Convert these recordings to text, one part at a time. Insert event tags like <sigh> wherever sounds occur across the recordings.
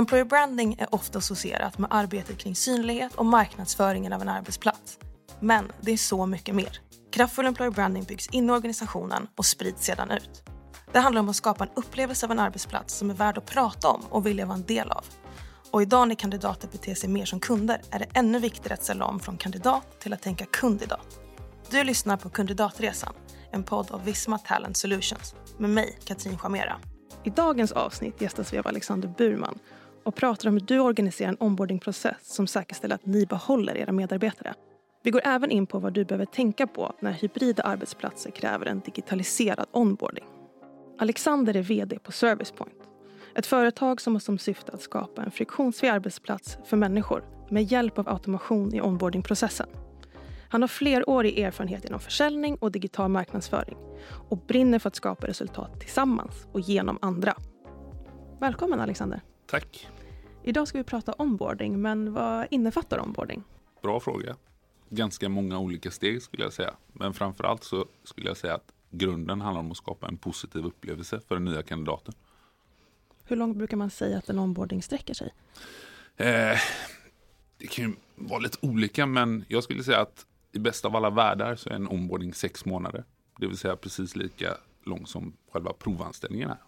Employer branding är ofta associerat med arbetet kring synlighet och marknadsföringen av en arbetsplats. Men det är så mycket mer. Kraftfull employer branding byggs in i organisationen och sprids sedan ut. Det handlar om att skapa en upplevelse av en arbetsplats som är värd att prata om och vilja vara en del av. Och idag när kandidater beter sig mer som kunder är det ännu viktigare att ställa om från kandidat till att tänka kundidat. Du lyssnar på Kandidatresan, en podd av Visma Talent Solutions med mig, Katrin Chamera. I dagens avsnitt gästas vi av Alexander Burman och pratar om hur du organiserar en onboardingprocess som säkerställer att ni behåller era medarbetare. Vi går även in på vad du behöver tänka på när hybrida arbetsplatser kräver en digitaliserad onboarding. Alexander är VD på Servicepoint. Ett företag som har som syfte att skapa en friktionsfri arbetsplats för människor med hjälp av automation i onboardingprocessen. Han har flerårig erfarenhet inom försäljning och digital marknadsföring och brinner för att skapa resultat tillsammans och genom andra. Välkommen Alexander. Tack. Idag ska vi prata onboarding, men vad innefattar onboarding? Bra fråga. Ganska många olika steg skulle jag säga. Men framförallt så skulle jag säga att grunden handlar om att skapa en positiv upplevelse för den nya kandidaten. Hur långt brukar man säga att en onboarding sträcker sig? Eh, det kan ju vara lite olika, men jag skulle säga att i bästa av alla världar så är en onboarding sex månader. Det vill säga precis lika lång som själva provanställningen är.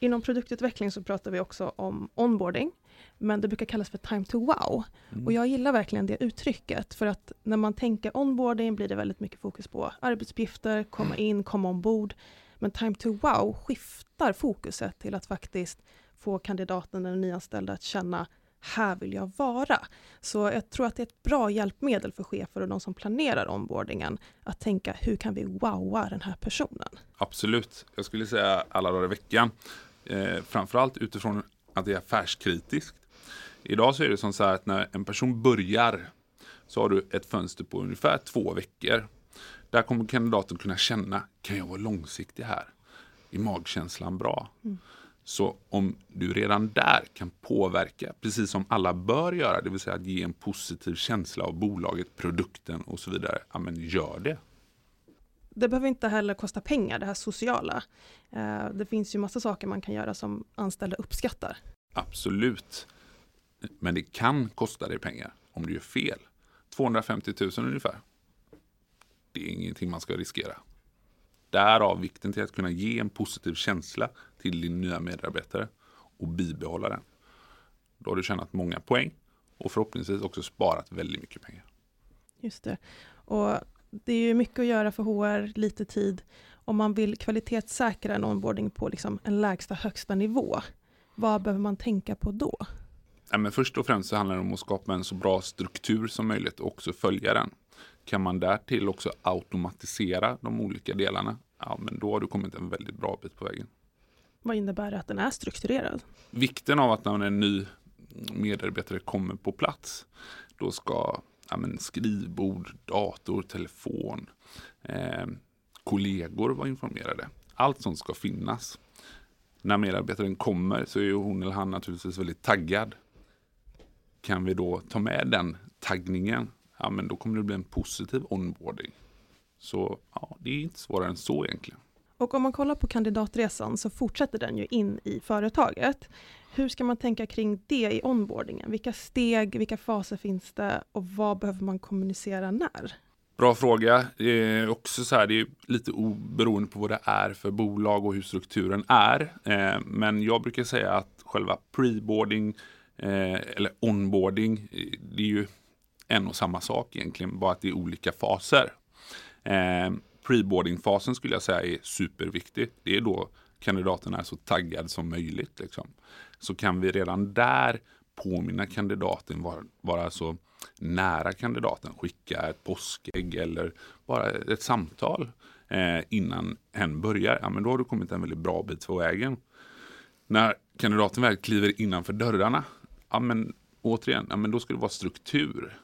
Inom produktutveckling så pratar vi också om onboarding, men det brukar kallas för time to wow. Mm. Och jag gillar verkligen det uttrycket, för att när man tänker onboarding blir det väldigt mycket fokus på arbetsuppgifter, komma mm. in, komma ombord. Men time to wow skiftar fokuset till att faktiskt få kandidaten, den nyanställda, att känna här vill jag vara. Så jag tror att det är ett bra hjälpmedel för chefer och de som planerar onboardingen att tänka hur kan vi wowa den här personen? Absolut, jag skulle säga alla dagar i veckan. Eh, framförallt utifrån att det är affärskritiskt. Idag så är det som så här att när en person börjar så har du ett fönster på ungefär två veckor. Där kommer kandidaten kunna känna, kan jag vara långsiktig här? Är magkänslan bra? Mm. Så om du redan där kan påverka, precis som alla bör göra, det vill säga att ge en positiv känsla av bolaget, produkten och så vidare, ja men gör det. Det behöver inte heller kosta pengar, det här sociala. Eh, det finns ju massa saker man kan göra som anställda uppskattar. Absolut. Men det kan kosta dig pengar om du gör fel. 250 000 ungefär. Det är ingenting man ska riskera. Därav vikten till att kunna ge en positiv känsla till din nya medarbetare och bibehålla den. Då har du tjänat många poäng och förhoppningsvis också sparat väldigt mycket pengar. Just det. Och det är ju mycket att göra för HR, lite tid. Om man vill kvalitetssäkra en onboarding på liksom en lägsta högsta nivå, vad behöver man tänka på då? Ja, men först och främst så handlar det om att skapa en så bra struktur som möjligt och också följa den. Kan man därtill också automatisera de olika delarna, ja men då har du kommit en väldigt bra bit på vägen. Vad innebär det att den är strukturerad? Vikten av att när en ny medarbetare kommer på plats, då ska ja, men skrivbord, dator, telefon, eh, kollegor var informerade. Allt sånt ska finnas. När medarbetaren kommer så är hon eller han naturligtvis väldigt taggad. Kan vi då ta med den taggningen ja men då kommer det bli en positiv onboarding. Så ja, det är inte svårare än så egentligen. Och om man kollar på kandidatresan så fortsätter den ju in i företaget. Hur ska man tänka kring det i onboardingen? Vilka steg, vilka faser finns det och vad behöver man kommunicera när? Bra fråga. Det är också så här, det är lite oberoende på vad det är för bolag och hur strukturen är. Eh, men jag brukar säga att själva preboarding eh, eller onboarding, eh, det är ju en och samma sak egentligen, bara att det är olika faser. Eh, Preboarding-fasen skulle jag säga är superviktig. Det är då kandidaten är så taggad som möjligt. Liksom. Så kan vi redan där påminna kandidaten vara, vara så nära kandidaten, skicka ett påskägg eller bara ett samtal eh, innan hen börjar, ja, men då har du kommit en väldigt bra bit på vägen. När kandidaten väl kliver innanför dörrarna, ja, men återigen, ja, men då ska det vara struktur.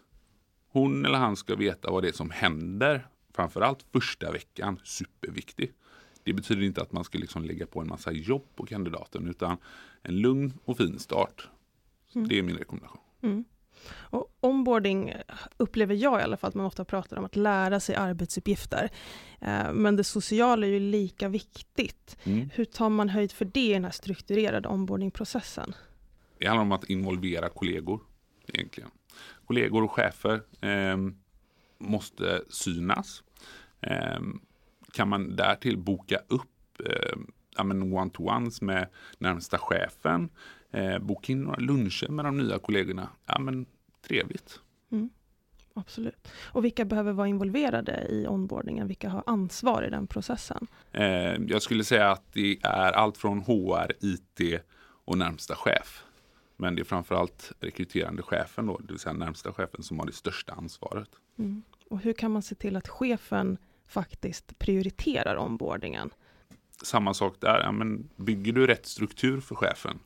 Hon eller han ska veta vad det är som händer. Framförallt första veckan, superviktig. Det betyder inte att man ska liksom lägga på en massa jobb på kandidaten utan en lugn och fin start. Mm. Det är min rekommendation. Mm. Och onboarding upplever jag i alla fall att man ofta pratar om att lära sig arbetsuppgifter. Eh, men det sociala är ju lika viktigt. Mm. Hur tar man höjd för det i den här strukturerade onboardingprocessen? det handlar om att involvera kollegor egentligen. Kollegor och chefer eh, måste synas. Eh, kan man därtill boka upp eh, one-to-ones med närmsta chefen, eh, boka in några luncher med de nya kollegorna. Ja, men trevligt. Mm, absolut. Och vilka behöver vara involverade i onboardingen? Vilka har ansvar i den processen? Eh, jag skulle säga att det är allt från HR, IT och närmsta chef. Men det är framförallt rekryterande chefen, då, det vill säga närmsta chefen, som har det största ansvaret. Mm. Och hur kan man se till att chefen faktiskt prioriterar onboardingen? Samma sak där, ja, men bygger du rätt struktur för chefen?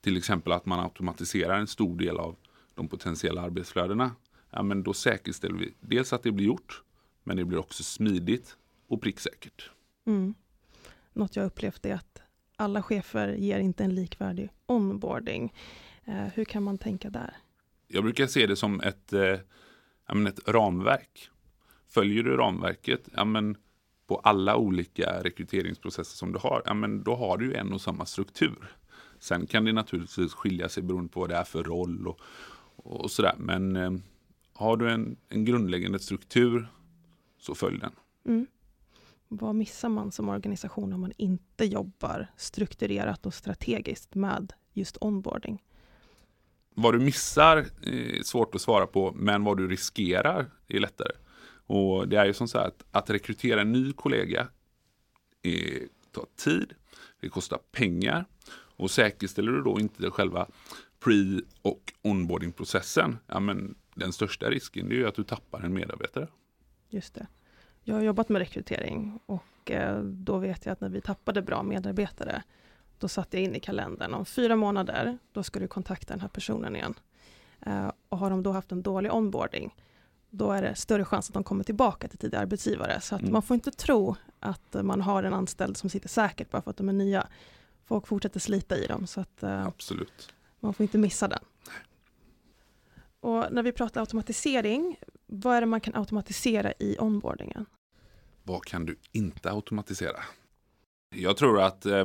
Till exempel att man automatiserar en stor del av de potentiella arbetsflödena. Ja, men då säkerställer vi dels att det blir gjort, men det blir också smidigt och pricksäkert. Mm. Något jag upplevt är att alla chefer ger inte en likvärdig onboarding. Eh, hur kan man tänka där? Jag brukar se det som ett, eh, ett ramverk. Följer du ramverket, ja, men på alla olika rekryteringsprocesser som du har, ja, men då har du en och samma struktur. Sen kan det naturligtvis skilja sig beroende på vad det är för roll och, och sådär. Men eh, har du en, en grundläggande struktur så följ den. Mm. Vad missar man som organisation om man inte jobbar strukturerat och strategiskt med just onboarding? Vad du missar är svårt att svara på, men vad du riskerar är lättare. Och Det är ju som så att, att rekrytera en ny kollega är, tar tid, det kostar pengar och säkerställer du då inte själva pre och onboardingprocessen, ja men den största risken är ju att du tappar en medarbetare. Just det. Jag har jobbat med rekrytering och eh, då vet jag att när vi tappade bra medarbetare, då satte jag in i kalendern om fyra månader, då ska du kontakta den här personen igen. Eh, och har de då haft en dålig onboarding, då är det större chans att de kommer tillbaka till tidigare arbetsgivare. Så att mm. man får inte tro att man har en anställd som sitter säkert bara för att de är nya. Folk fortsätter slita i dem, så att eh, Absolut. man får inte missa den. Och när vi pratar automatisering, vad är det man kan automatisera i onboardingen? Vad kan du inte automatisera? Jag tror att eh,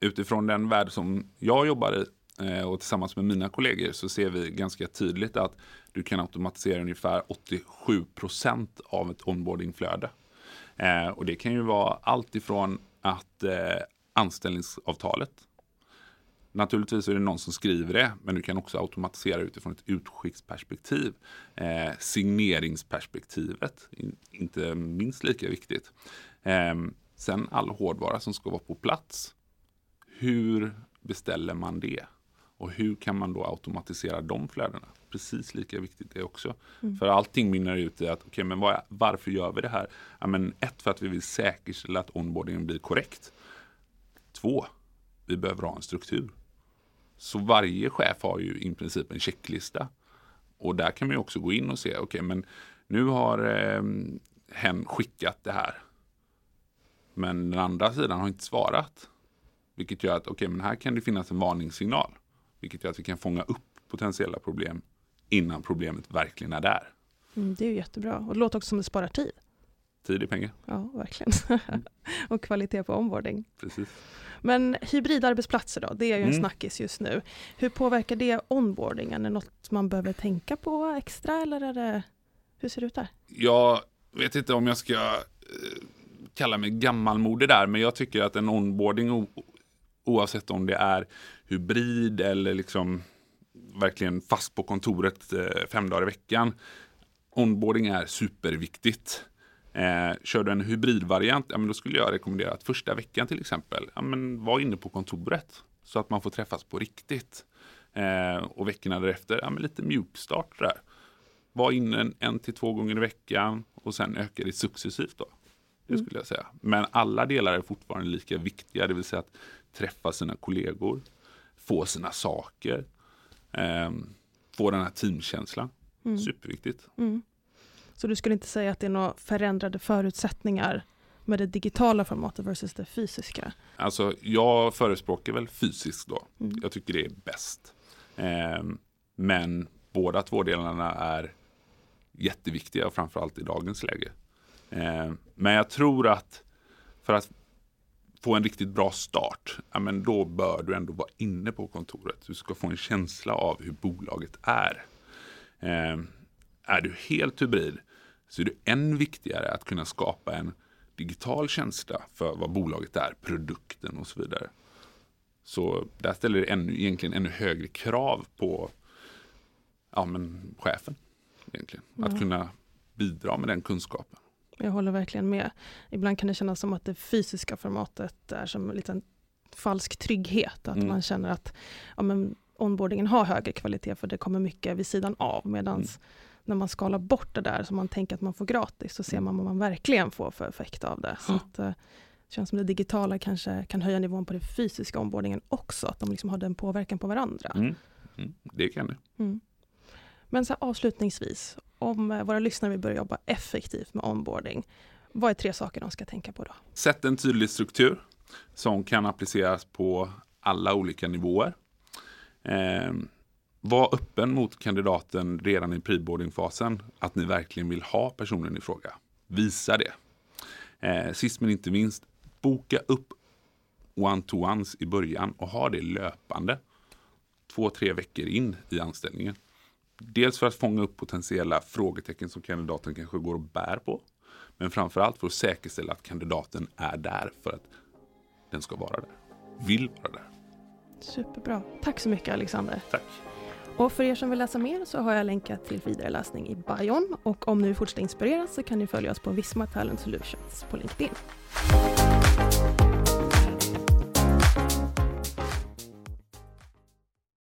utifrån den värld som jag jobbar i Eh, och tillsammans med mina kollegor så ser vi ganska tydligt att du kan automatisera ungefär 87 procent av ett onboardingflöde. Eh, och det kan ju vara allt ifrån att eh, anställningsavtalet Naturligtvis är det någon som skriver det, men du kan också automatisera utifrån ett utskicksperspektiv. Eh, signeringsperspektivet, in, inte minst lika viktigt. Eh, sen all hårdvara som ska vara på plats. Hur beställer man det? Och hur kan man då automatisera de flödena? Precis lika viktigt det också. Mm. För allting mynnar ut i att, okay, men var, varför gör vi det här? Ja, men ett, för att vi vill säkerställa att onboardingen blir korrekt. Två, vi behöver ha en struktur. Så varje chef har ju i princip en checklista. Och där kan man också gå in och se, okej okay, men nu har eh, hen skickat det här. Men den andra sidan har inte svarat. Vilket gör att okej, okay, men här kan det finnas en varningssignal. Vilket gör att vi kan fånga upp potentiella problem innan problemet verkligen är där. Mm, det är ju jättebra och det låter också som det sparar tid. Tid är pengar. Ja, verkligen. Mm. <laughs> och kvalitet på onboarding. Precis. Men hybridarbetsplatser då, det är ju en mm. snackis just nu. Hur påverkar det onboardingen? Är det något man behöver tänka på extra eller är det, hur ser det ut där? Jag vet inte om jag ska eh, kalla mig gammalmodig där, men jag tycker att en onboarding oavsett om det är hybrid eller liksom verkligen fast på kontoret eh, fem dagar i veckan. Onboarding är superviktigt. Eh, kör du en hybridvariant, ja, men då skulle jag rekommendera att första veckan till exempel, ja, men var inne på kontoret så att man får träffas på riktigt. Eh, och veckorna därefter, ja, men lite mjukstart där. Var inne en, en, till två gånger i veckan och sen ökar det successivt. Då. Det mm. jag säga. Men alla delar är fortfarande lika viktiga, det vill säga att träffa sina kollegor, få sina saker, eh, få den här teamkänslan. Mm. Superviktigt. Mm. Så du skulle inte säga att det är några förändrade förutsättningar med det digitala formatet versus det fysiska? Alltså jag förespråkar väl fysiskt då. Mm. Jag tycker det är bäst. Eh, men båda två delarna är jätteviktiga, framförallt i dagens läge. Eh, men jag tror att för att få en riktigt bra start, ja, men då bör du ändå vara inne på kontoret. Du ska få en känsla av hur bolaget är. Eh, är du helt hybrid så är det än viktigare att kunna skapa en digital känsla för vad bolaget är, produkten och så vidare. Så där ställer det ännu, egentligen ännu högre krav på ja, men chefen. Egentligen. Mm. Att kunna bidra med den kunskapen. Jag håller verkligen med. Ibland kan det kännas som att det fysiska formatet är som en liten falsk trygghet. Att mm. man känner att ja, men onboardingen har högre kvalitet för det kommer mycket vid sidan av. Medan mm. när man skalar bort det där som man tänker att man får gratis så ser mm. man vad man verkligen får för effekt av det. Så att, eh, det känns som det digitala kanske kan höja nivån på den fysiska onboardingen också. Att de liksom har den påverkan på varandra. Mm. mm. Det kan det. Mm. Men så avslutningsvis, om eh, våra lyssnare vill börja jobba effektivt med onboarding, vad är tre saker de ska tänka på då? Sätt en tydlig struktur som kan appliceras på alla olika nivåer. Eh, var öppen mot kandidaten redan i preboardingfasen, att ni verkligen vill ha personen i fråga. Visa det. Eh, sist men inte minst, boka upp one-to-ones i början och ha det löpande två, tre veckor in i anställningen. Dels för att fånga upp potentiella frågetecken som kandidaten kanske går och bär på. Men framförallt för att säkerställa att kandidaten är där för att den ska vara där. Vill vara där. Superbra. Tack så mycket Alexander. Tack. Och för er som vill läsa mer så har jag länkat till vidareläsning i bion. Och om ni vill fortsätta inspireras så kan ni följa oss på Visma Talent Solutions på LinkedIn.